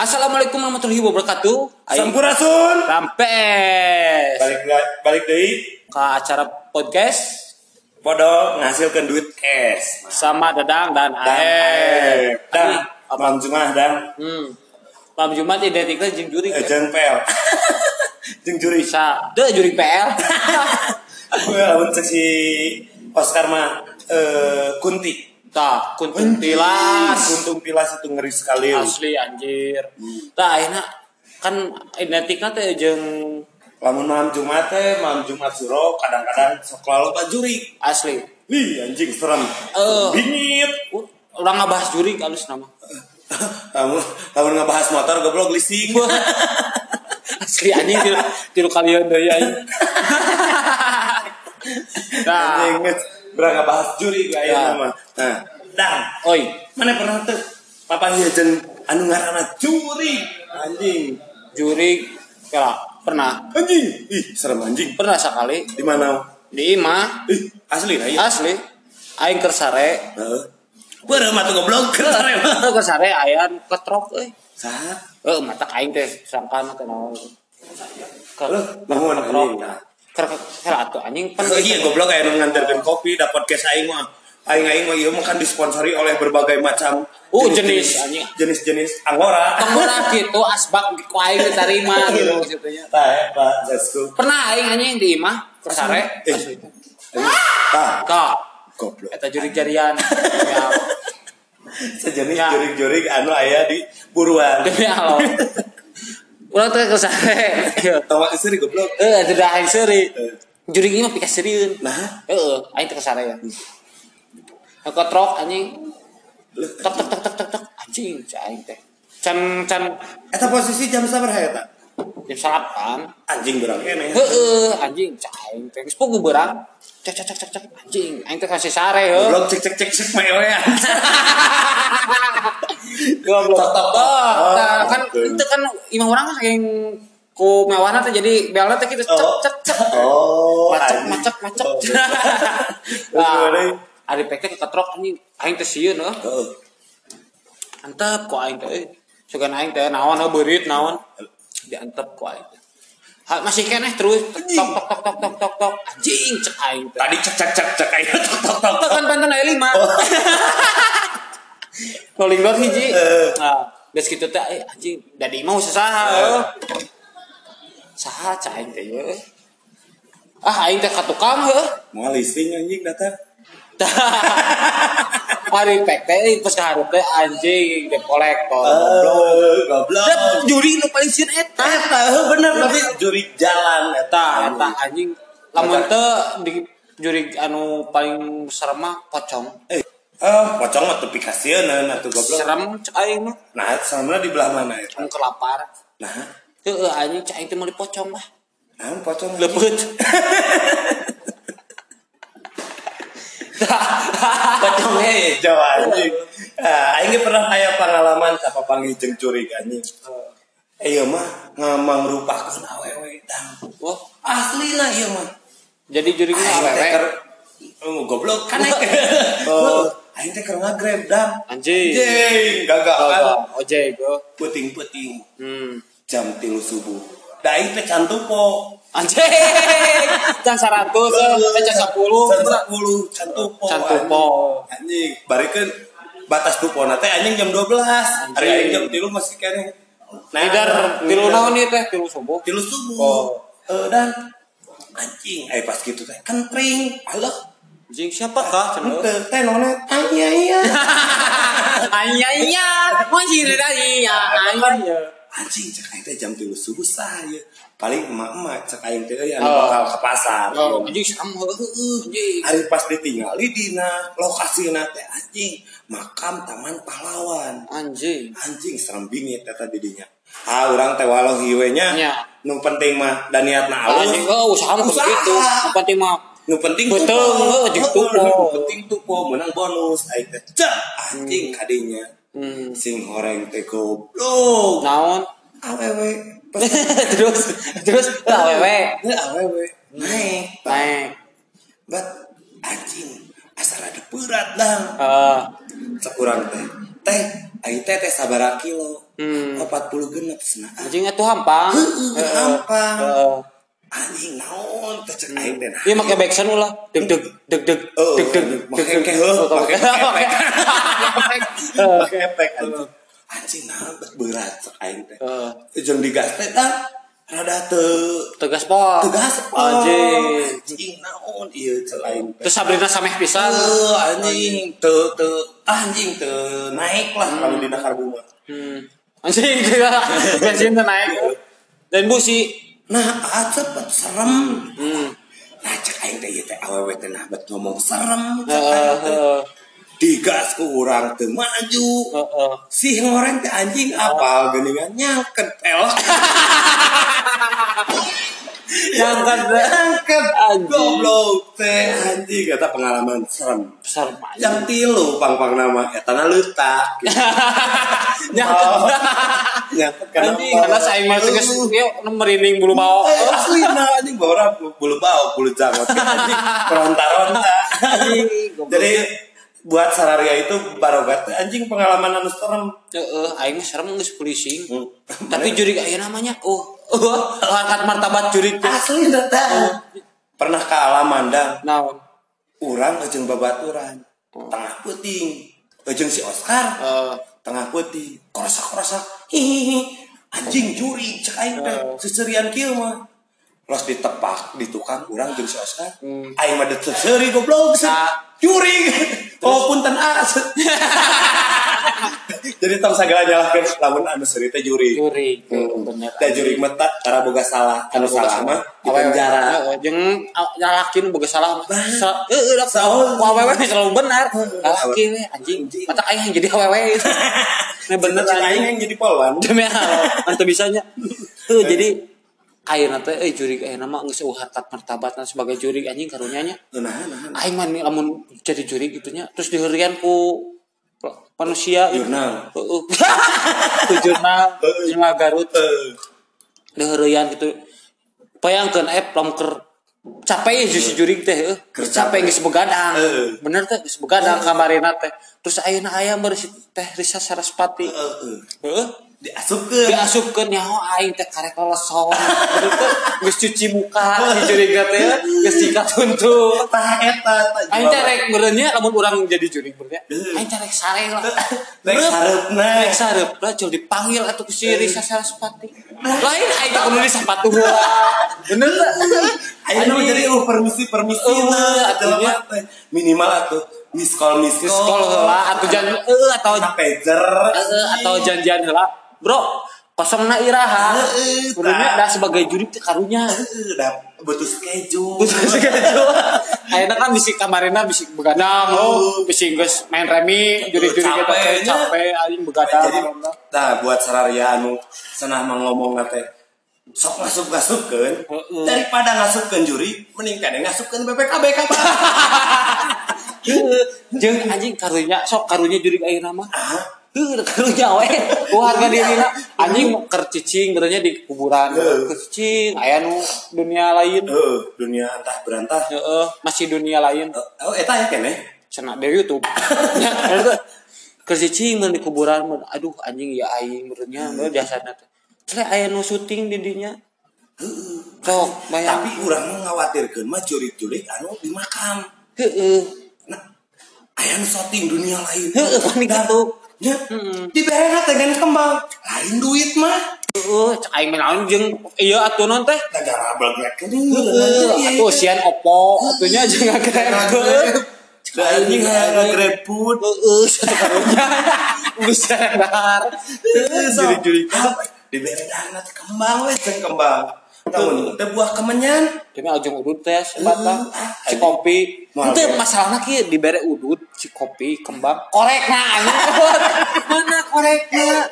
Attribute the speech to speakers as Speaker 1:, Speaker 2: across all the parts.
Speaker 1: Assalamualaikum warahmatullahi wabarakatuh. Ayo
Speaker 2: Sampurasun.
Speaker 1: sampai
Speaker 2: Balik balik deui
Speaker 1: ke acara podcast
Speaker 2: podo ngasilkan duit cash.
Speaker 1: sama Dadang dan
Speaker 2: Dan
Speaker 1: Ae.
Speaker 2: dan malam Jumat dan
Speaker 1: Hmm. Malam Jumat identiknya jeung juri.
Speaker 2: eh, jeung pel. jeung juri.
Speaker 1: Bisa. Deh juri PL.
Speaker 2: Lamun cek si Oscar mah eh, Kunti.
Speaker 1: Tah, kuntung tilas.
Speaker 2: Kuntung tilas itu ngeri sekali.
Speaker 1: Asli anjir. Tah ayeuna kan identiknya teh jeung
Speaker 2: Lamun malam Jumat teh, malam Jumat suro kadang-kadang sok loba juri.
Speaker 1: asli.
Speaker 2: Wih, anjing serem.
Speaker 1: Eh.
Speaker 2: Bingit.
Speaker 1: Uh, Orang ngebahas juri halus nama.
Speaker 2: Kamu kamu ngebahas motor goblok listing.
Speaker 1: Asli anjing tilu, tilu kalian deui aing. Nah,
Speaker 2: Berang ngebahas juri
Speaker 1: Ya.
Speaker 2: gaya nama. Nah, dan
Speaker 1: oi,
Speaker 2: mana pernah tuh papa jeung anu ngaranna juri? Anjing.
Speaker 1: Juri ya pernah.
Speaker 2: Anjing. Ih serem anjing.
Speaker 1: Pernah sekali.
Speaker 2: Di mana?
Speaker 1: Di imah
Speaker 2: ih asli lah ya
Speaker 1: asli. Aing kersare
Speaker 2: heeh. Beureum atuh goblok keren mah.
Speaker 1: kersare ayan ketrok euy.
Speaker 2: Saha?
Speaker 1: eh mata aing teh sangkana teh naon. Ke
Speaker 2: Loh, naon
Speaker 1: atuh anjing pan
Speaker 2: iya goblok aya nu nganterkeun kopi da podcast aing mah. Aing aing mah ieu mah kan disponsori oleh berbagai macam
Speaker 1: Oh, jenis, anjing.
Speaker 2: jenis-jenis anggora.
Speaker 1: Tengora gitu asbak ku aing diterima gitu maksudnya
Speaker 2: Tah, Pak, that's cool.
Speaker 1: pernah aing anjing di imah kersare
Speaker 2: Eh.
Speaker 1: asli
Speaker 2: Tah, goblok.
Speaker 1: eta juri jarian ya
Speaker 2: Sejenis
Speaker 1: Ya.
Speaker 2: jurig-jurig anu aya di buruan.
Speaker 1: demi Allah Urang teh kersare
Speaker 2: Tawa istri goblok.
Speaker 1: Eh, aing seuri.
Speaker 2: Eh.
Speaker 1: Juri ieu mah pika serieun.
Speaker 2: Nah,
Speaker 1: Heeh, aing teh ke sana ya. Ketrok anjing. Tek tek tek tek tek anjing cai teh. Can can
Speaker 2: eta posisi jam sabaraha eta?
Speaker 1: Jam salapan.
Speaker 2: Anjing berang kene.
Speaker 1: Heeh, anjing cai aing teh. Geus pugu beurang. Cek cek cek cek cek anjing. Aing teh kasih sare heuh.
Speaker 2: Goblok cek cek cek cek meo ya.
Speaker 1: Goblok. Oh, nah, kan
Speaker 2: Oh,
Speaker 1: itu kan imah urang saking ku mewahna teh jadi belna teh kitu cek cek cek.
Speaker 2: Oh,
Speaker 1: macet
Speaker 2: anjing.
Speaker 1: macet macet
Speaker 2: Oh,
Speaker 1: nah ada peke ketrok anjing aing teh sieun heuh
Speaker 2: Heeh.
Speaker 1: antep ku aing teh eh. sugan aing teh naon heuh beurit naon diantep ku aing masih keneh terus tok tok tok tok tok tok tok. Anjing cek aing
Speaker 2: Tadi cek cek cek cek aja tok tok tok.
Speaker 1: Itu kan banten aya lima.
Speaker 2: Oh.
Speaker 1: rolling dot hiji.
Speaker 2: Eh.
Speaker 1: nah geus kitu teh eh, anjing dadi mau saha. Heuh saha cek aing teh ah aing teh ka tukang heuh.
Speaker 2: Mau listing anjing datang.
Speaker 1: Hari pek teh pas kaharep teh anjing dep kolektor goblok.
Speaker 2: Eh, goblok.
Speaker 1: Dan juri nu paling sieun eta.
Speaker 2: Eta heuh bener tapi juri jalan
Speaker 1: Eta
Speaker 2: eta.
Speaker 1: anjing lamun teu di juri anu paling serem mah pocong.
Speaker 2: Eh, oh, pocong mah tepi kasieun atuh goblok.
Speaker 1: Serem cek aing mah
Speaker 2: Nah, sama di belah mana eta?
Speaker 1: anu kelapar.
Speaker 2: Nah,
Speaker 1: Heeh anjing cek aing teh meuli pocong lah.
Speaker 2: nah pocong
Speaker 1: Lepeut.
Speaker 2: pocongnya hijau anjing. Ah, aing pernah aya pengalaman apa panggil jeung curig anjing. Ieu mah ngamang rupakeun awewe dang.
Speaker 1: Wah,
Speaker 2: Aslina ieu mah.
Speaker 1: jadi juri mah
Speaker 2: Aing teh
Speaker 1: awewe.
Speaker 2: Oh, goblok kan. Oh, aing teh keur ngagrab dang.
Speaker 1: Anjing.
Speaker 2: Anjing, gagal kan.
Speaker 1: Ojek go.
Speaker 2: Puting-puting
Speaker 1: Hmm.
Speaker 2: jam 3 subuh. Da aing teh can tupo.
Speaker 1: Anjing. Can 100, eh, can 10.
Speaker 2: Can 10 can tupo.
Speaker 1: Can tupo.
Speaker 2: Anjing, barikeun batas tupo teh anjing jam 12. Hari jam 3 masih kene. Nah,
Speaker 1: Lidar tilu naon ieu teh? Tilu subuh.
Speaker 2: tilu subuh.
Speaker 1: Oh.
Speaker 2: Eh, dan anjing, eh pas gitu teh kentring. Allah,
Speaker 1: Anjing siapa kah?
Speaker 2: Ente teh nona aya iya.
Speaker 1: Aya iya, masih ada iya, aya.
Speaker 2: Anjing cek aing teh jam 3 subuh saya. Paling emak-emak cek aing teh aya
Speaker 1: Oh.
Speaker 2: bakal ke pasar.
Speaker 1: Oh, anjing sama heeh, anjing.
Speaker 2: Hari pas ditinggali dina lokasi teh anjing makam Taman Pahlawan.
Speaker 1: Anjing.
Speaker 2: Anjing serem bingit eta didinya. Ah, urang teh walau hiwe nya.
Speaker 1: Nya.
Speaker 2: Nu penting mah dan niatna
Speaker 1: Anjing,
Speaker 2: alus.
Speaker 1: oh usaha mah
Speaker 2: Usaha.
Speaker 1: begitu. Yang penting mah
Speaker 2: Nu penting
Speaker 1: Betul, heuh, jeung tupo.
Speaker 2: Nu penting tupo menang bonus aing teh. Anjing kadinya.
Speaker 1: Hmm.
Speaker 2: Sing horeng teh goblok.
Speaker 1: naon?
Speaker 2: Awewe.
Speaker 1: terus terus awewe
Speaker 2: awewe naik.
Speaker 1: naik.
Speaker 2: Bat anjing asal ada berat dang.
Speaker 1: Eh,
Speaker 2: Sekurang teh. Teh Aing teh teh sabaraha kilo.
Speaker 1: Hmm.
Speaker 2: 40 genep cenah.
Speaker 1: Anjing itu hampang.
Speaker 2: Hampang. Anjing naon teh cek aing teh. nah.
Speaker 1: Iya make back sound ulah. Deg deg deg deg deg deg
Speaker 2: make
Speaker 1: deg deg.
Speaker 2: heuh, make
Speaker 1: Pakai efek.
Speaker 2: Anjing. Naon teh berat aing teh. Jeung digas teh dah rada teu
Speaker 1: Tegas pol.
Speaker 2: tegas
Speaker 1: Anjing.
Speaker 2: anjing naon ieu aing teh.
Speaker 1: Terus Sabrina sameh pisan.
Speaker 2: Anjing teu teu anjing teu naik lah kalau dina karbu mah.
Speaker 1: Hmm. Anjing juga bensin teh naik. Dan bu si
Speaker 2: Nah, ah cepet serem.
Speaker 1: hmm.
Speaker 2: Nah, cek aing teh teh awewe teh nah bet ngomong serem cek aing teh. Digas ku urang teu maju. Si ngoreng teh anjing apal geuningan nyangket
Speaker 1: deh.
Speaker 2: Nyangket
Speaker 1: Anjing.
Speaker 2: goblok teh anjing kata pengalaman serem.
Speaker 1: Besar
Speaker 2: Yang tilu pang-pang nama eta na leutak.
Speaker 1: Nyangkat.
Speaker 2: Nyangket kana
Speaker 1: Anjing karena saya mah tegas yuk merinding bulu bau.
Speaker 2: Eh, asli nah anjing bawa bulu bau bulu jangot anjing
Speaker 1: goblok.
Speaker 2: jadi buat sararia itu barogat. Anjing pengalaman anu serem.
Speaker 1: Heeh, aing serem geus polisi.
Speaker 2: Hmm.
Speaker 1: Tapi jurig aya namanya. Oh, oh, angkat martabat jurig teh.
Speaker 2: asli data pernah ke Alamandang
Speaker 1: Naon?
Speaker 2: urang jeung babaturan tengah puting jeung si Oscar. Tengah putih korosak korosak hihihi anjing juri cek aing teh
Speaker 1: Oh.
Speaker 2: seserian kieu mah los ditepak di tukang urang jeung si Oscar
Speaker 1: Hmm.
Speaker 2: aing mah deuh seuri goblok juri oh punten as jadi tong sagala nyalahkeun lamun anu seuri teh juri
Speaker 1: jurig.
Speaker 2: Hmm.
Speaker 1: Bener.
Speaker 2: da juri mah tak tara boga salah anu salah mah di penjara
Speaker 1: jeung nyalakin boga salah. Sa- Heeh, dak
Speaker 2: Salah.
Speaker 1: awewe selalu benar. Laki anjing. Mata aing jadi awewe. Nah bener
Speaker 2: aing yang jadi polwan
Speaker 1: Demi Allah, ante bisanya. Tuh jadi ayeuna teh euy jurig ayeuna mah geus eueuh harkat martabat sebagai jurig anjing karunya nya.
Speaker 2: nah nah
Speaker 1: Aing mah lamun jadi jurig gitu nya terus diherian ku manusia.
Speaker 2: Jurnal.
Speaker 1: Heeh. Ku jurnal jurnal Garut.
Speaker 2: Eh,
Speaker 1: diherian gitu. Bayangkeun eh keur capek ya si jurig teh.
Speaker 2: Keur
Speaker 1: capek geus begadang.
Speaker 2: Heeh.
Speaker 1: Bener teh geus begadang kamarina teh. Terus ayeuna aya beres teh Risa Sarasvati.
Speaker 2: eh, eh.
Speaker 1: Heeh.
Speaker 2: diasupkeun
Speaker 1: diasupkeun nyaho aing teh karek leleson geus cuci muka si juriga teh geus sikat tuntut
Speaker 2: tah eta
Speaker 1: aing teh rek beureunya lamun urang jadi jurig beureunya aing teh rek sare lah
Speaker 2: Rek sareupna.
Speaker 1: rek sareup lah jauh dipanggil atuh si Risa Sarasvati lain aing teh kudu disapatu heula bener
Speaker 2: Ayo nu jadi uh permisi permisi
Speaker 1: Uh,
Speaker 2: lah
Speaker 1: atunya.
Speaker 2: atunya teh minimal atuh miss call miss
Speaker 1: Geus call heula atuh jan eueuh atau
Speaker 2: na pager.
Speaker 1: Eueuh atau janjian heula bro kosong na iraha. Kudunya
Speaker 2: tah.
Speaker 1: dah sebagai jurig teh karunya.
Speaker 2: Heeh, da butuh schedule.
Speaker 1: Akhirnya kan bisi kamarina bisi begadang, oh, bisi geus main remi, juri-juri kita teh
Speaker 2: Capeknya.
Speaker 1: capek anjing begadang.
Speaker 2: nah buat sararia anu senah ngomong teh sok ngasup ngasupkeun
Speaker 1: Heeh.
Speaker 2: daripada ngasupkeun juri mending kade ngasupkeun BPKB kabar
Speaker 1: Jeung anjing karunya sok karunya juri mah.
Speaker 2: ah
Speaker 1: Heuh karunya we. Ku harga dirina anjing keur cicing benernya di kuburan. Keur cicing aya nu dunia lain.
Speaker 2: Dunia entah berantah
Speaker 1: Heeh, masih dunia lain.
Speaker 2: oh eta ya keneh
Speaker 1: Cenah di YouTube. Ya, eta keur cicing mun di kuburan mun aduh anjing ya aing benernya bener jasana teh. Cele aya nu syuting di dinya. Sok bayang.
Speaker 2: tapi urang mah ngawatirkeun mah jurik-jurik anu di makam
Speaker 1: Heeh.
Speaker 2: nah aya nu syuting dunia lain
Speaker 1: Heeh, panik atuh.
Speaker 2: nya di berena teh dengan kembang lain duit mah
Speaker 1: Heeh, cek aing menaon jeung ieu atunon teh.
Speaker 2: negara belak
Speaker 1: Heeh, atuh sian opo, atunya jeung ngagreb.
Speaker 2: anjing aya grab food
Speaker 1: Heeh, satu karunya. Bisa dar.
Speaker 2: Juri-juri di berena teh kembang. We jeung kembang namun teh buah kemenyan.
Speaker 1: Demi ujung udut teh sebata si kopi. Itu masalahnya ki dibere udut si kopi kembang. Korek nah. Mana koreknya?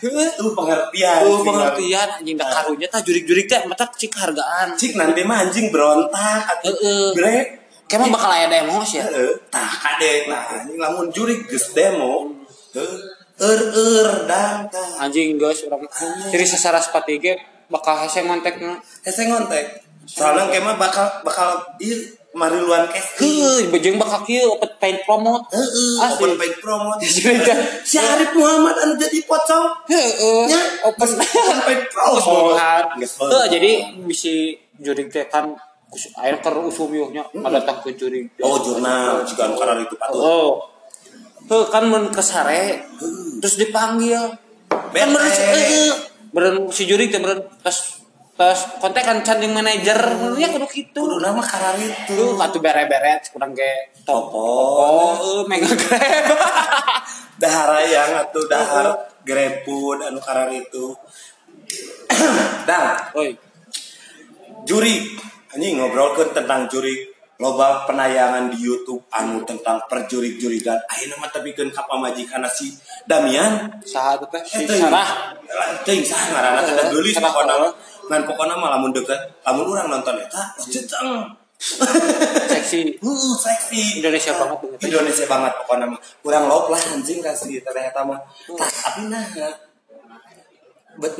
Speaker 1: Heeh.
Speaker 2: itu pengertian
Speaker 1: Oh, pengertian. Anjing da karunya tah jurig-jurig teh mata cik hargaan.
Speaker 2: cik nanti mah anjing berontak.
Speaker 1: Heeh.
Speaker 2: brek.
Speaker 1: Kemah bakal aya demo sih ya.
Speaker 2: Tah kadek. Nah anjing lamun jurik geus demo. Heeh, eur dang tah
Speaker 1: anjing guys orang jadi sesara sepati ge bakal hese ngontekna
Speaker 2: hese ngontek soalnya kemah bakal bakal ieu mariluan casting
Speaker 1: Heuh, bejeng bakal kieu open paint promote.
Speaker 2: Heeh, open paid promote. Si Arif Muhammad anu jadi pocong.
Speaker 1: Heeh.
Speaker 2: Ya,
Speaker 1: Open Terus
Speaker 2: promote.
Speaker 1: Heeh, jadi bisi jurig teh kan air keur usum yuhnya datang ke jurig.
Speaker 2: Oh, jurnal juga anu karar itu patut.
Speaker 1: Oh. Tuh kan men kesare terus dipanggil. Kan heeh. Beren si jurig teh beren tes tes kontak kan canding manajer nya kudu kitu.
Speaker 2: Kudu nama karar itu.
Speaker 1: Tuh katu bere-bere kurang ge
Speaker 2: Topo.
Speaker 1: Oh, eh, mega grab.
Speaker 2: Dahar yang atau dahar grepun anu karar itu. Dan
Speaker 1: Oi.
Speaker 2: juri anjing ngobrolkeun tentang juri loba penayangan di YouTube anu tentang perjurig-jurigan ayeuna mah tepikeun ka pamajikanna si Damian
Speaker 1: Saha teh si Sarah.
Speaker 2: Teuing saha ngaranna teh geulis pokona. Ngan pokona mah lamun deukeut, lamun urang nonton eta ceceng.
Speaker 1: Seksi
Speaker 2: Uh, seksi.
Speaker 1: Indonesia banget.
Speaker 2: Indonesia banget pokoknya mah. Kurang lop lah anjing kasih ternyata mah. Tapi nah bet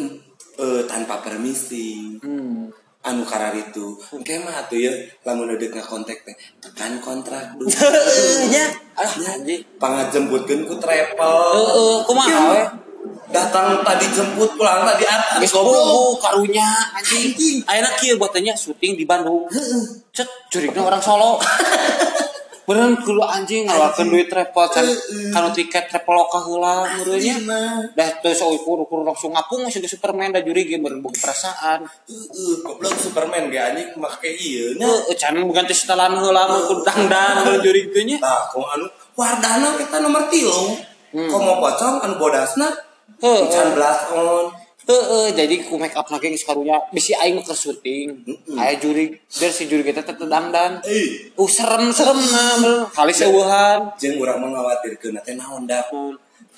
Speaker 2: eh, tanpa permisi.
Speaker 1: Hmm.
Speaker 2: Anu karar itu, kayak mah tuh ya, lamun udah kontak teh, tekan kontrak dulu.
Speaker 1: nya alah anjing.
Speaker 2: Pangajemputkeun ku travel.
Speaker 1: Heeh, kumaha we?
Speaker 2: Datang tadi jemput pulang tadi atas.
Speaker 1: Geus goblok karunya anjing. Ayeuna kieu buat tanya syuting di Bandung. Cet jurigna orang Solo. Beneran kudu anjing ngaluarkeun duit travel can kanu tiket traveloka heula meureunnya. Dah terus ukur ukur langsung ngapung geus Superman da jurig ge beureun boga perasaan.
Speaker 2: Heeh, goblok Superman ge anjing make ieu nya.
Speaker 1: Heeh, can ganti setelan heula mah kudu dangdang jurig teh nya.
Speaker 2: Nah, kok anu wardana kita nomor tilu.
Speaker 1: Hmm.
Speaker 2: Kok mau pocong anu bodasna?
Speaker 1: Heeh.
Speaker 2: Can blast on.
Speaker 1: Heeh, jadi ku make up lagi geus karunya bisi aing keur syuting. Aya jurig, biar si jurig eta teh dangdan.
Speaker 2: Eh,
Speaker 1: Uh, serem-serem nah, bener. kali seueuhan.
Speaker 2: jeung urang mengkhawatirkeun teh naon da.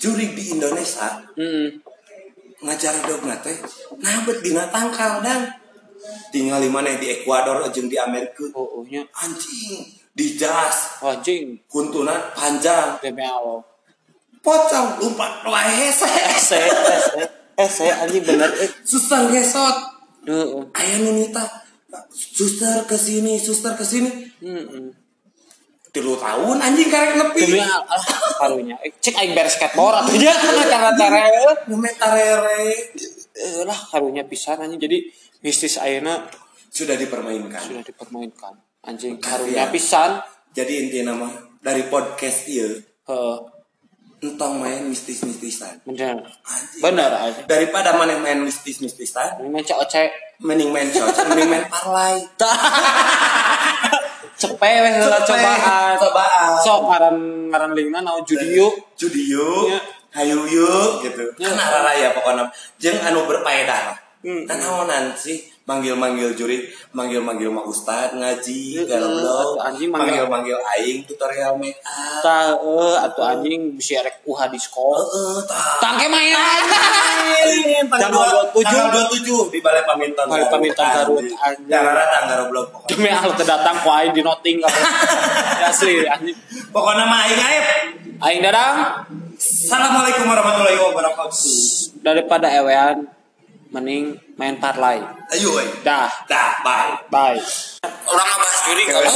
Speaker 2: Jurig di Indonesia
Speaker 1: Heeh.
Speaker 2: ngajar dogna teh nabet dina tangkal dan tinggal di mana di Ekuador jeung di Amerika.
Speaker 1: Oh, oh nya.
Speaker 2: Anjing, di jas,
Speaker 1: Anjing,
Speaker 2: kuntunan panjang,
Speaker 1: demi Allah.
Speaker 2: pocong lompat wae hese.
Speaker 1: Ese, ese anjing bener. Eh,
Speaker 2: Susah gesot.
Speaker 1: Heeh.
Speaker 2: Aya nu nita, suster ke sini, suster ke sini.
Speaker 1: Heeh.
Speaker 2: Tilu tahun anjing karek nepi.
Speaker 1: Demi Allah, karunya. Eh, cek aing beres skateboard atuh kana cara tere.
Speaker 2: Ngemet tarere.
Speaker 1: Eh lah karunya pisan anjing. Jadi mistis ayeuna
Speaker 2: Sudah dipermainkan.
Speaker 1: sudah dipermainkan. Anjing karunya pisan.
Speaker 2: Jadi intinya mah dari podcast ieu
Speaker 1: Heeh.
Speaker 2: Entong main mistis-mistisan.
Speaker 1: Bener
Speaker 2: anjing. Daripada mana main mistis-mistisan,
Speaker 1: main cek
Speaker 2: mending main cocok, mending main parlay.
Speaker 1: Cepe weh heula cobaan.
Speaker 2: cobaan.
Speaker 1: Sok ngaran ngaran linkna naon judi yuk.
Speaker 2: Judi yuk,
Speaker 1: Ya.
Speaker 2: hayu yuk gitu.
Speaker 1: Ya.
Speaker 2: Kan arah ya pokoknya. Jeung anu berpaedah lah.
Speaker 1: Hmm.
Speaker 2: Kan naonan sih manggil-manggil juri, manggil-manggil mah ustad ngaji,
Speaker 1: atuh anjing manggil-
Speaker 2: manggil-manggil aing tutorial make up.
Speaker 1: Tah eueuh atuh anjing bisa rek uha diskon.
Speaker 2: Heeh, tah.
Speaker 1: Tangke main
Speaker 2: Anjing,
Speaker 1: Tanggal 27.
Speaker 2: tanggal 27 di Balai Pamintan.
Speaker 1: Balai Pamintan Garut,
Speaker 2: Anjing. Jangan datang goblok.
Speaker 1: Demi Allah terdatang ku aing di noting. Asli anjing.
Speaker 2: Pokoknya mah aing aib.
Speaker 1: Aing dadang
Speaker 2: Assalamualaikum warahmatullahi wabarakatuh.
Speaker 1: daripada ewean mending main parlay.
Speaker 2: Ayo.
Speaker 1: Dah,
Speaker 2: Dah, bye.
Speaker 1: bye. Orang ngebahas juri kalau